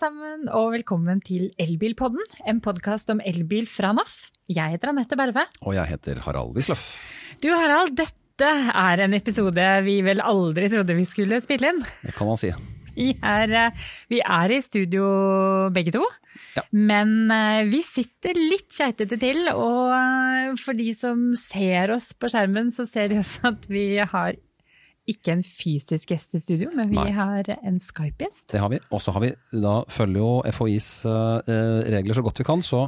sammen, og velkommen til Elbilpodden, en podkast om elbil fra NAF. Jeg heter Anette Berve. Og jeg heter Harald Wisløff. Du Harald, dette er en episode vi vel aldri trodde vi skulle spille inn. Det kan man si. Vi er, eh, vi er i studio begge to, Ja. men eh, vi sitter litt keitete til. Og eh, for de som ser oss på skjermen, så ser de også at vi har ikke en fysisk gjest i studio, men vi Nei. har en Skype-gjest. Det har vi. Og så har vi, da følger jo FHIs eh, regler så godt vi kan, så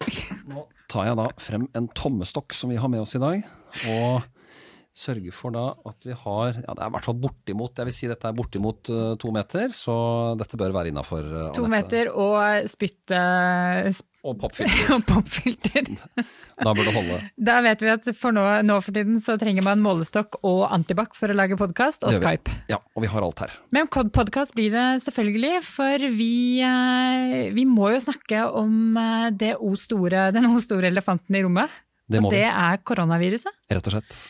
nå tar jeg da frem en tommestokk som vi har med oss i dag. Og sørger for da at vi har Ja, det er i hvert fall bortimot, jeg vil si dette er bortimot uh, to meter, så dette bør være innafor. To meter og spytte Og popfilter. og popfilter. Da bør det holde. Da vet vi at for nå, nå for tiden så trenger man målestokk og antibac for å lage podkast, og. Skype. Ja, og vi har alt her. Men podkast blir det selvfølgelig, for vi, uh, vi må jo snakke om eh, det o store, den o store elefanten i rommet. Det må og det er koronaviruset. Rett og slett.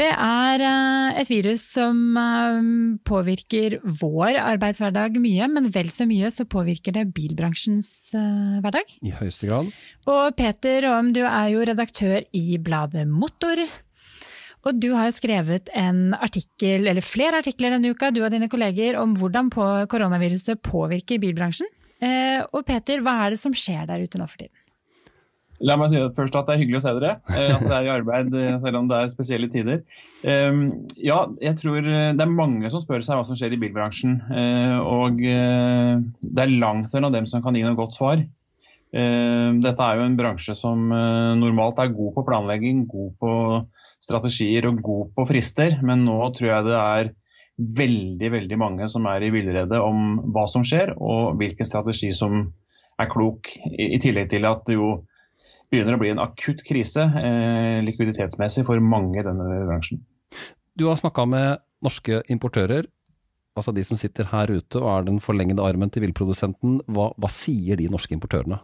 Det er eh, et virus som eh, påvirker vår arbeidshverdag mye, men vel så mye så påvirker det bilbransjens eh, hverdag. I høyeste grad. Og Peter Aam, du er jo redaktør i bladet Motor. Og du har jo skrevet en artikkel, eller flere artikler denne uka, du og dine kolleger, om hvordan koronaviruset påvirker bilbransjen. Og Peter, hva er det som skjer der ute nå for tiden? La meg si først at det er hyggelig å se dere. eh, At dere er i arbeid eh, selv om det er spesielle tider. Um, Ja, jeg tror eh, det er mange som spør seg hva som skjer i bilbransjen. Og det er langt unna dem som kan gi noe godt svar. Eh, Dette er jo en bransje som normalt er god på planlegging, god på strategier og god på frister. Men nå tror jeg det er veldig, veldig mange som er i villrede om hva som skjer, og hvilken strategi som er klok. I tillegg til at jo begynner å bli en akutt krise eh, likviditetsmessig for mange i denne bransjen. Du har snakka med norske importører, altså de som sitter her ute og er den forlengede armen til villprodusenten. Hva, hva sier de norske importørene?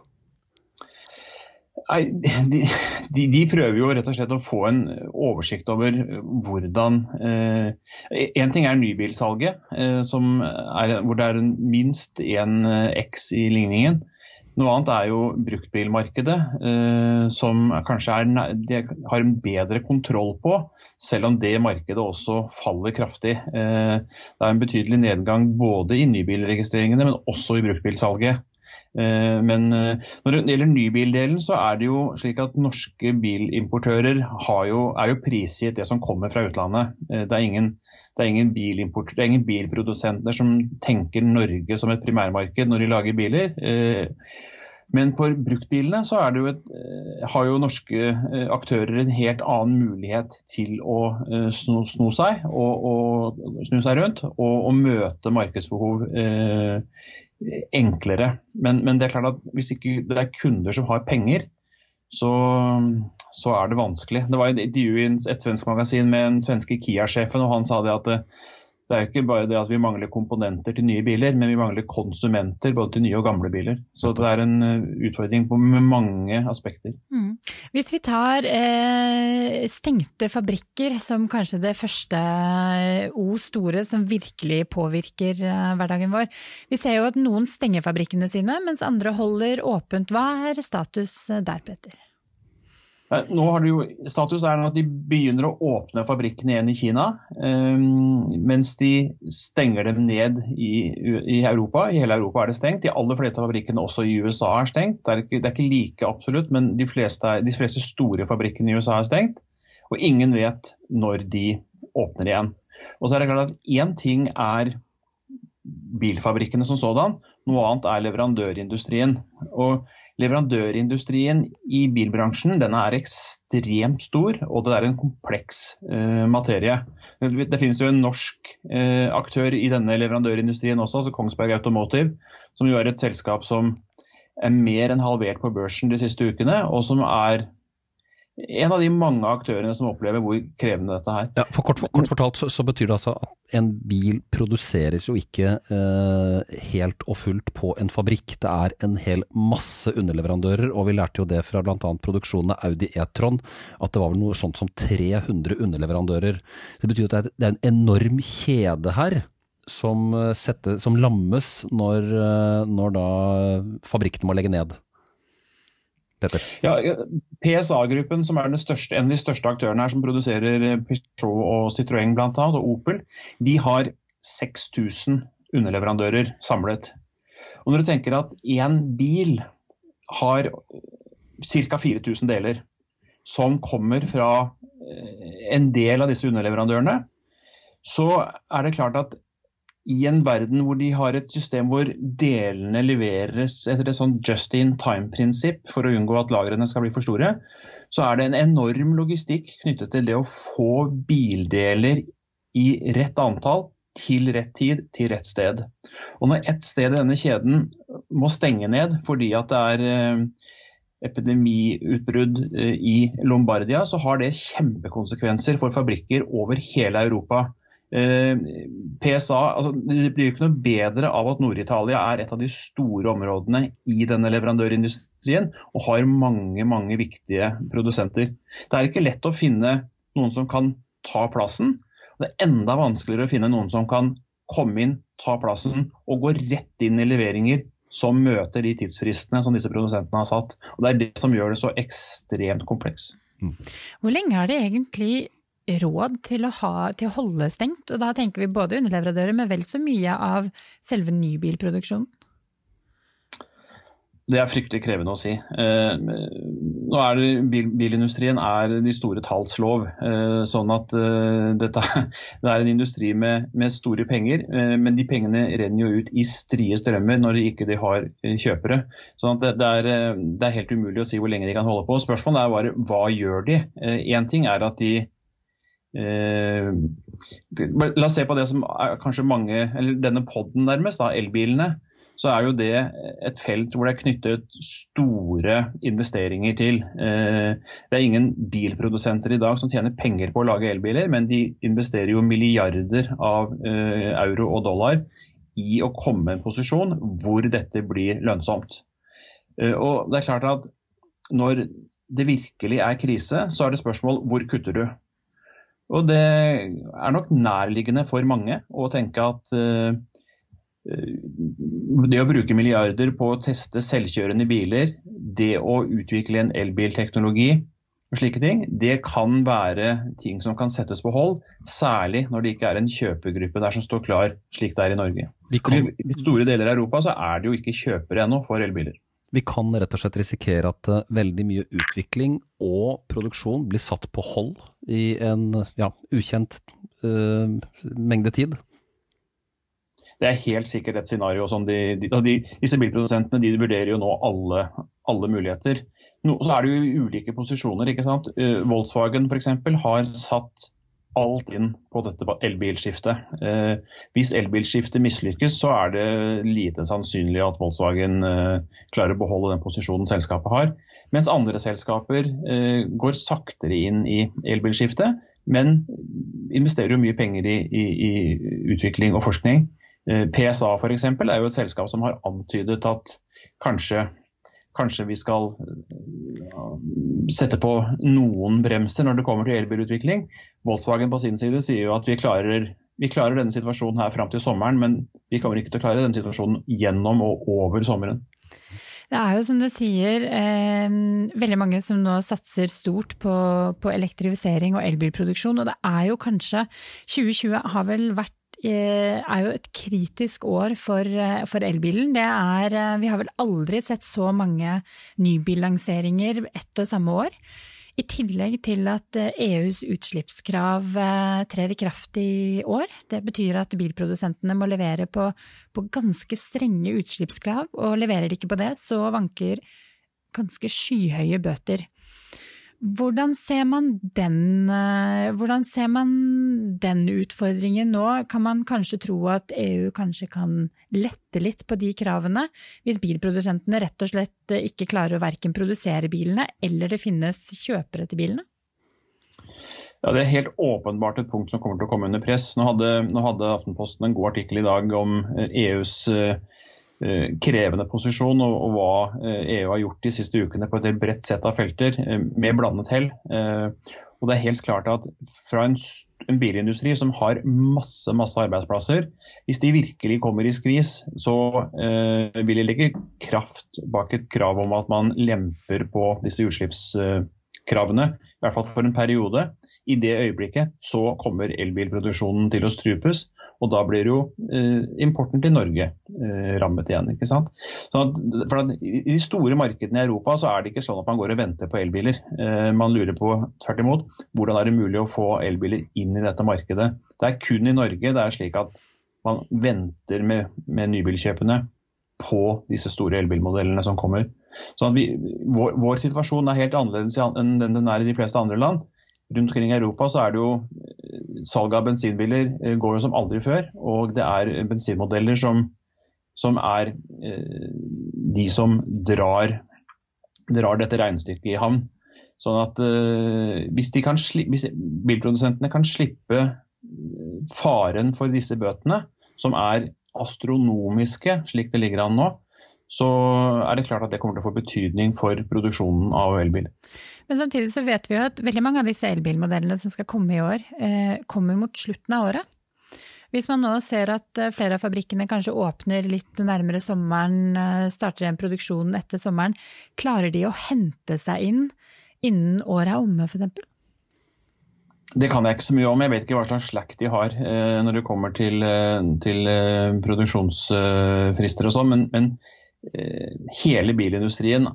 Nei, de, de, de prøver jo rett og slett å få en oversikt over hvordan eh, En ting er nybilsalget, eh, som er, hvor det er minst én X i ligningen. Noe annet er jo bruktbilmarkedet, eh, som kanskje er, de har en bedre kontroll på, selv om det markedet også faller kraftig. Eh, det er en betydelig nedgang både i nybilregistreringene, men også i bruktbilsalget. Eh, Men eh, når det gjelder nybildelen, så er det jo slik at norske bilimportører jo, er jo prisgitt det som kommer fra utlandet. Eh, Det er ingen, det er ingen, det er ingen bilprodusenter som tenker Norge som et primærmarked når de lager biler. Men på bruktbilene så jo et, har jo norske aktører en helt annen mulighet til å sno, sno seg og, og snu seg rundt og, og møte markedsbehov eh, enklere. Men, men det er klart at hvis ikke det er kunder som har penger, så, så er det vanskelig. Det var et intervju i et svensk magasin med den svenske Kia-sjefen, og han sa det at det, er jo ikke bare det at vi mangler komponenter til nye biler, men vi mangler konsumenter både til nye og gamle biler. Så det er en eh, utfordring på, mange aspekter. Mm. Hvis vi tar eh, stengte fabrikker som kanskje det første eh, O store som virkelig påvirker eh, hverdagen vår. Vi ser jo at noen stenger fabrikkene sine, mens andre holder åpent. Hva er status eh, der, Peter? Nei, Nå har det jo, status er at de begynner å åpne fabrikkene igjen i Kina, eh, mens de stenger dem ned i, i Europa. I hele Europa er det stengt. De aller fleste av fabrikkene også i USA er stengt. Det er ikke, det er ikke like absolutt, men de fleste, de fleste store fabrikkene i USA er stengt. Og ingen vet når de åpner igjen. Og så er det klart at Én ting er bilfabrikkene som sådan, noe annet er leverandørindustrien. Og leverandørindustrien i bilbransjen den er ekstremt stor, og det er en kompleks eh, materie. Det, finnes jo en norsk eh, aktør i denne leverandørindustrien også, altså Kongsberg Automotive, som jo er et selskap som er mer enn halvert på børsen de siste ukene, og som er en av de mange aktørene som opplever hvor krevende dette er. Ja, for kort, kort fortalt så, så betyr det altså at en bil produseres jo ikke eh, helt og fullt på en fabrikk. Det er en hel masse underleverandører, og vi lærte jo det fra bl.a. produksjonen av Audi E-tron, at det var vel noe sånt som 300 underleverandører. Det betyr at det er, en enorm kjede her som, sette, som lammes når, når da fabrikkene må legge ned? Petter? Ja, PSA-gruppen, som er største, en av de største aktørene her, som produserer Peugeot og Citroën bl.a., og Opel, de har 6000 underleverandører samlet. Og Når du tenker at én bil har ca. 4000 deler, som kommer fra eh, en del av disse underleverandørene, så er det klart at i en verden hvor de har et system hvor delene leveres etter et sånn just in time-prinsipp for å unngå at lagrene skal bli for store, så er det en enorm logistikk knyttet til det å få bildeler i rett antall til rett tid til rett sted. Og Når ett sted i denne kjeden må stenge ned fordi at det er eh, epidemiutbrudd eh, i Lombardia, så har det kjempekonsekvenser for fabrikker over hele Europa. Eh, PSA, altså, Det blir ikke noe bedre av at Nord-Italia er et av de store områdene i denne leverandørindustrien og har mange mange viktige produsenter. Det er ikke lett å finne noen som kan ta plassen. Det er enda vanskeligere å finne noen som kan komme inn, ta plassen og gå rett inn i leveringer som møter de tidsfristene som disse produsentene har satt. Og Det er det som gjør det så ekstremt kompleks. Hvor lenge har det egentlig råd til å, ha, til å, holde stengt. Og da tenker vi både underleverandører, men vel så mye av selve nybilproduksjonen. Det er fryktelig krevende å si. Eh, nå er det, bil, Bilindustrien er de store talls lov. Eh, sånn at eh, dette, det er en industri med, med store penger, men de pengene renner jo ut i strie strømmer når de ikke de har kjøpere. Sånn at det, det, er, det, er, helt umulig å si hvor lenge de kan holde på. Spørsmålet er bare hva gjør de? Én ting er at de Eh, la oss se på det som kanskje mange, eller denne poden nærmest, da, elbilene. Så er jo det et felt hvor det er knyttet store investeringer til. Eh, det er ingen bilprodusenter i dag som tjener penger på å lage elbiler, men de investerer jo milliarder av eh, euro og dollar i å komme i en posisjon hvor dette blir lønnsomt. Og det er klart at Når det virkelig er krise, så er det spørsmål hvor kutter du. Og det er nok nærliggende for mange å tenke at uh, det å bruke milliarder på å teste selvkjørende biler, det å utvikle en elbilteknologi og slike ting, det kan være ting som kan settes på hold. Særlig når det ikke er en kjøpegruppe der som står klar, slik det er i Norge. Kan... I store deler av Europa så er det jo ikke kjøpere ennå for elbiler. Vi kan rett og slett risikere at uh, veldig mye utvikling og produksjon blir satt på hold i en ja, ukjent uh, mengde tid. Det er helt sikkert et scenario som de, de, de, disse bilprodusentene de vurderer jo nå alle, alle muligheter. No, så er det jo ulike posisjoner. ikke sant? Uh, Volkswagen f.eks. har satt alt inn på dette elbilskiftet. Eh, hvis elbilskiftet mislykkes, så er det lite sannsynlig at Volkswagen eh, klarer å beholde den posisjonen selskapet har. Mens andre selskaper eh, går saktere inn i elbilskiftet, men investerer jo mye penger i, i, i utvikling og forskning. Eh, PSA f.eks. er jo et selskap som har antydet at kanskje kanskje vi skal sette på noen bremser når det kommer til elbilutvikling. Volkswagen på sin side sier jo at vi klarer, vi klarer denne situasjonen her fram til sommeren, men vi kommer ikke til å klare denne situasjonen gjennom og over sommeren. Det er jo som du sier, eh, veldig mange som nå satser stort på, på, elektrifisering og elbilproduksjon. Og det er jo kanskje 2020 har vel vært Eh, er jo et kritisk år for, eh, for elbilen. Er, eh, vi har vel aldri sett så mange nybillanseringer ett og samme år. I tillegg til at EUs e utslippskrav trer i kraft i år. Det betyr at bilprodusentene må levere på, på ganske strenge utslippskrav, og leverer de ikke på det, så vanker ganske skyhøye bøter. Hvordan ser, den, eh, hvordan ser man den utfordringen nå? Kan man kanskje tro at EU kanskje kan lette litt på de kravene, hvis bilprodusentene rett og slett ikke klarer å verken produsere bilene, eller det finnes kjøpere til bilene? Ja, Det er helt åpenbart et punkt som kommer til å komme under press. Nå hadde, nå hadde Aftenposten en god artikkel i dag om EUs eh, e Eh, krevende posisjon, og, og, hva EU eh, e har gjort de siste ukene på et bredt sett av felter, eh, med blandet hell. Og det er helt klart at fra en, en, bilindustri som har masse masse arbeidsplasser, hvis de virkelig kommer i skvis, så eh, vil de legge kraft bak et krav om at man lemper på disse utslippskravene, i hvert fall for en periode. I det øyeblikket så kommer elbilproduksjonen til å strupes, og da blir jo eh, importen til Norge eh, rammet igjen. ikke sant? At, for I de store markedene i Europa så er det ikke sånn at man går og venter på elbiler. Eh, man lurer på tvert imot hvordan er det mulig å få elbiler inn i dette markedet. Det er kun i Norge det er slik at man venter med, med nybilkjøpene på disse store elbilmodellene som kommer. Så vi, vår, vår, situasjon er helt annerledes enn den er i de fleste andre land rundt omkring i Europa så er det jo eh, salget av bensinbiler eh, går jo som aldri før. Og det er bensinmodeller som, som er eh, de som drar, drar dette regnestykket i havn. Sånn at hvis, kan hvis, bilprodusentene kan slippe faren for disse bøtene, som er astronomiske slik det ligger an nå, så er det klart at det kommer til å få betydning for produksjonen av elbiler. Men samtidig så vet vi jo at veldig mange av disse elbilmodellene som skal komme i år, eh, kommer mot slutten av året. Hvis man nå ser at eh, flere av fabrikkene kanskje åpner litt nærmere sommeren, eh, starter en produksjon etter sommeren, klarer de å hente seg inn innen året er omme, f.eks.? Det kan jeg ikke så mye om. Jeg vet ikke hva slags slack de har eh, når det kommer til, til produksjonsfrister og sånn. Men, men hele bilindustrien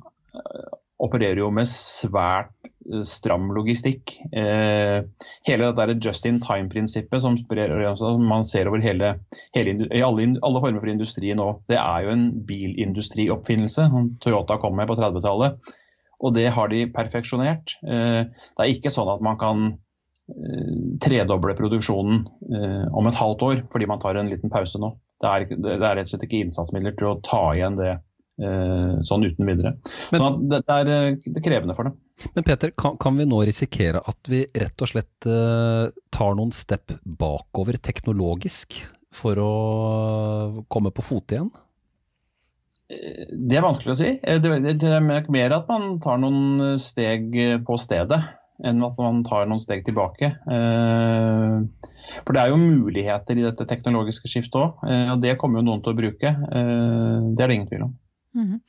opererer jo med svært eh, stram logistikk. Eh, hele dette just in time-prinsippet som, man ser over hele, hele i alle, alle, former for industri nå, det er jo en bilindustrioppfinnelse Toyota kom med på 30-tallet. Og det har de perfeksjonert. Eh, det er ikke sånn at man kan eh, tredoble produksjonen eh, om et halvt år fordi man tar en liten pause nå. Det er, det er rett og slett ikke innsatsmidler til å ta igjen det Eh, sånn uten videre. Men, sånn det, er, eh, det, er, krevende for dem. Men Peter, kan, kan, vi nå risikere at vi rett og slett uh, tar noen step bakover teknologisk for å komme på fote igjen? Det er vanskelig å si. Det, det er mer at man tar noen steg på stedet enn at man tar noen steg tilbake. For det er jo muligheter i dette teknologiske skiftet òg, og det kommer jo noen til å bruke. Det er det ingen tvil om. Mm.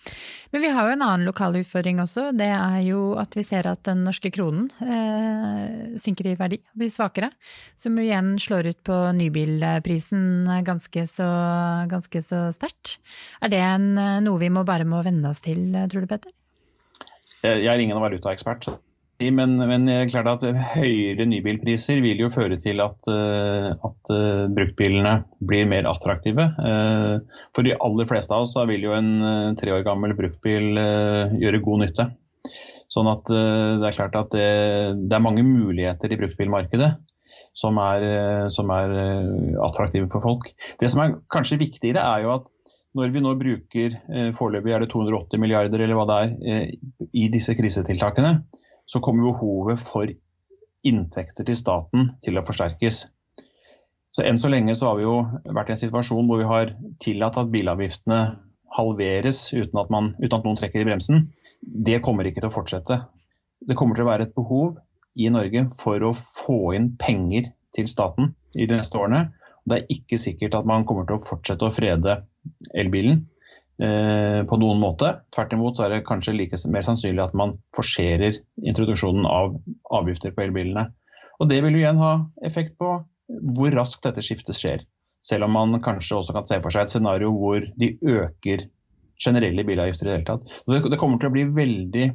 Men vi har jo en annen lokal utfordring også. Det er jo at vi ser at den norske kronen eh, synker i verdi, blir svakere. Som igjen slår ut på nybilprisen ganske så, ganske så sterkt. Er det en, noe vi må bare må venne oss til, tror du Petter? Jeg er ingen valutaekspert, men, men klart at høyere nybilpriser vil jo føre til at, eh, at uh, bruktbilene blir mer attraktive. Uh, for de aller fleste av oss vil jo en tre år gammel bruktbil gjøre god nytte. Sånn at det er klart at det, det er mange muligheter i bruktbilmarkedet som er, som er attraktive for folk. Det som er kanskje viktigere, er jo at når vi nå bruker foreløpig er det 280 milliarder eller hva det er, i disse krisetiltakene, så kommer behovet for inntekter til staten til å forsterkes. Så Enn så lenge så har vi jo vært i en situasjon hvor vi har tillatt at bilavgiftene halveres uten at, man, uten at noen trekker i bremsen. Det kommer ikke til å fortsette. Det kommer til å være et behov i Norge for å få inn penger til staten i de neste årene. Det er ikke sikkert at man kommer til å fortsette å frede elbilen. Eh, på noen måte. Tvert imot så er det kanskje like mer sannsynlig at man forserer introduksjonen av avgifter på elbilene. Og Det vil jo igjen ha effekt på hvor raskt dette skiftet skjer. Selv om man kanskje også kan se for seg et scenario hvor de øker generelle bilavgifter i det hele tatt. Det, det kommer til å bli veldig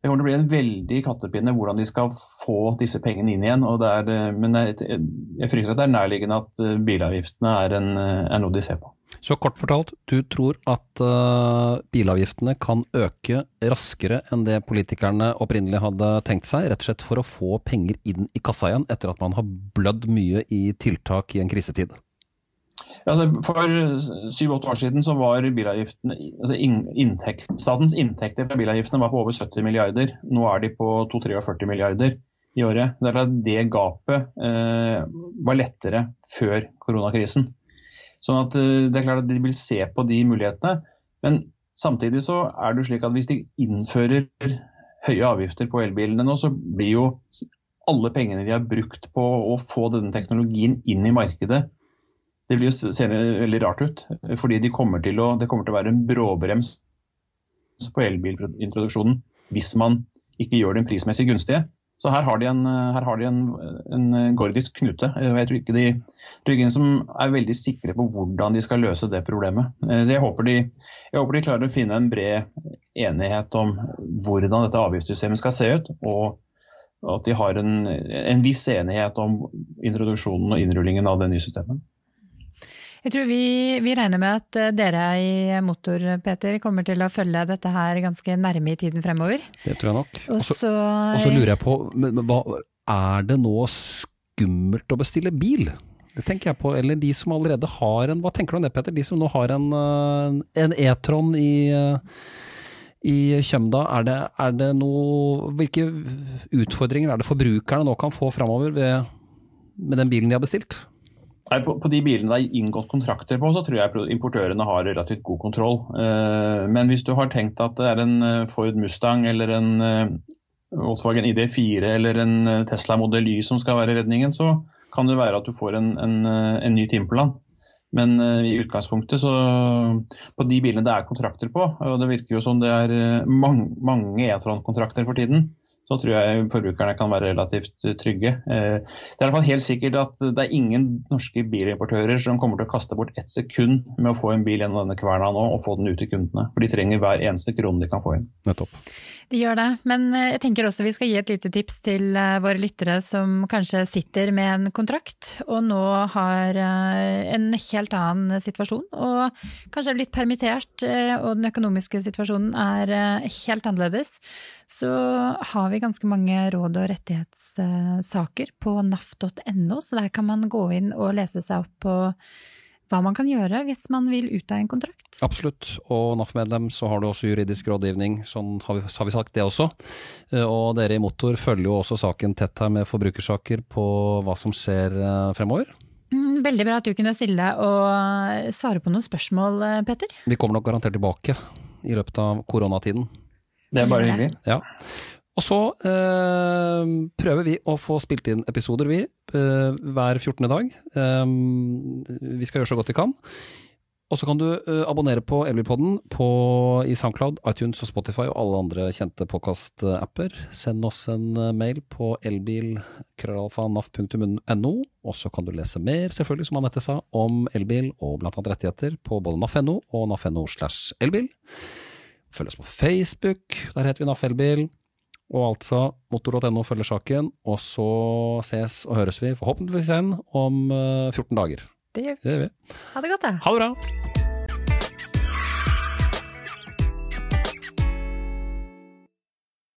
det kommer til å en veldig kattepinne hvordan de skal få disse pengene inn igjen. Er, eh, men jeg, jeg frykter at det er nærliggende at eh, bilavgiftene er, en, er noe de ser på. Så kort fortalt, du tror at bilavgiftene kan øke raskere enn det politikerne opprinnelig hadde tenkt seg, rett og slett for å få penger inn i kassa igjen etter at man har blødd mye i tiltak i en krisetid? Altså, for syv-åtte år siden så var bilavgiftene, altså inntekt, Statens inntekter fra bilavgiftene var på over 70 milliarder. Nå er de på 2-43 milliarder i året. Det er at det gapet eh, var lettere før koronakrisen. Sånn at eh, det er klart at De vil se på de mulighetene. Men samtidig så er det slik at hvis de innfører høye avgifter på elbilene nå, så blir jo alle pengene de har brukt på å få denne teknologien inn i markedet, det blir jo senere veldig rart ut. Fordi de kommer å, det kommer til å være en bråbrems på elbilintroduksjonen hvis man ikke gjør den prismessig gunstige. Så her har de en, har de en, en gordisk knute. Jeg tror ikke de tror ikke som er veldig sikre på hvordan de skal løse det problemet. Eh, jeg håper, de, jeg håper de klarer å finne en bred enighet om hvordan dette avgiftssystemet skal se ut. og at de har en, en viss enighet om introduksjonen og innrullingen av det nye systemet. Jeg tror vi, vi, regner med at eh, dere i Motor, Peter, kommer til å følge dette her ganske nærme i tiden fremover. Det tror jeg nok. Og så lurer jeg på, men, hva, er det nå skummelt å bestille bil? Det tenker jeg på. Eller de som allerede har en Hva tenker du om det, Peter? De som nå har en, E-tron E-tron i eh, i Kjømda, er det, er det noe, hvilke utfordringer er det forbrukerne nå kan få framover med den bilen de har bestilt? På, på, de bilene det er inngått kontrakter på, så tror jeg importørene har relativt god kontroll. Eh, men hvis du har tenkt at det er en eh, Ford Mustang eller en eh, Volkswagen ID4 eller en Tesla Model Y som skal være redningen, så kan det være at du får en, en, en ny timeplan. Men i utgangspunktet så På de bilene det er kontrakter på, og det virker jo som det er mange, mange E-tron-kontrakter for tiden, så tror jeg forbrukerne kan være relativt trygge. Eh, det er i hvert fall helt sikkert at det er ingen norske bilimportører som kommer til å kaste bort ett sekund med å få en bil gjennom denne kverna nå og få den ut til kundene. For de trenger hver eneste krone de kan få inn. Nettopp. De gjør det, men eh, jeg tenker også vi skal gi et lite tips til eh, våre lyttere som kanskje sitter med en kontrakt og nå har en helt annen situasjon og kanskje er blitt permittert og den økonomiske situasjonen er helt annerledes. Så har vi ganske mange råd og rettighetssaker på naf.no, så der kan man gå inn og lese seg opp på hva man kan gjøre hvis man vil ut av en kontrakt. Absolutt, og NAF-medlem så har du også juridisk rådgivning, sånn har vi, har vi, sagt det også. Eh, og dere i Motor følger jo også saken tett her med forbrukersaker på hva som skjer eh, fremover. Mm, veldig bra at du kunne stille og svare på noen spørsmål, eh, Petter. Vi kommer nok garantert tilbake i løpet av koronatiden. Det er bare hyggelig. Ja. Og så eh, prøver vi å få spilt inn episoder, vi, eh, hver 14. dag. Eh, vi skal gjøre så godt vi kan. Og så kan du uh, abonnere på Elbilpodden i Soundcloud, iTunes og Spotify og alle andre kjente podkast-apper. Send oss en uh, mail på elbil.krøllalfa.naf.no, og så kan du lese mer, selvfølgelig, som Anette sa, om elbil og annet rettigheter på både naf.no og naf.no slash elbil. Følg oss på Facebook, der heter vi NAF Elbil. Og altså motor.no følger saken, og så ses og høres vi forhåpentligvis igjen om 14 eh, dager. Det gjør vi. Ha det godt, da. Ha det bra.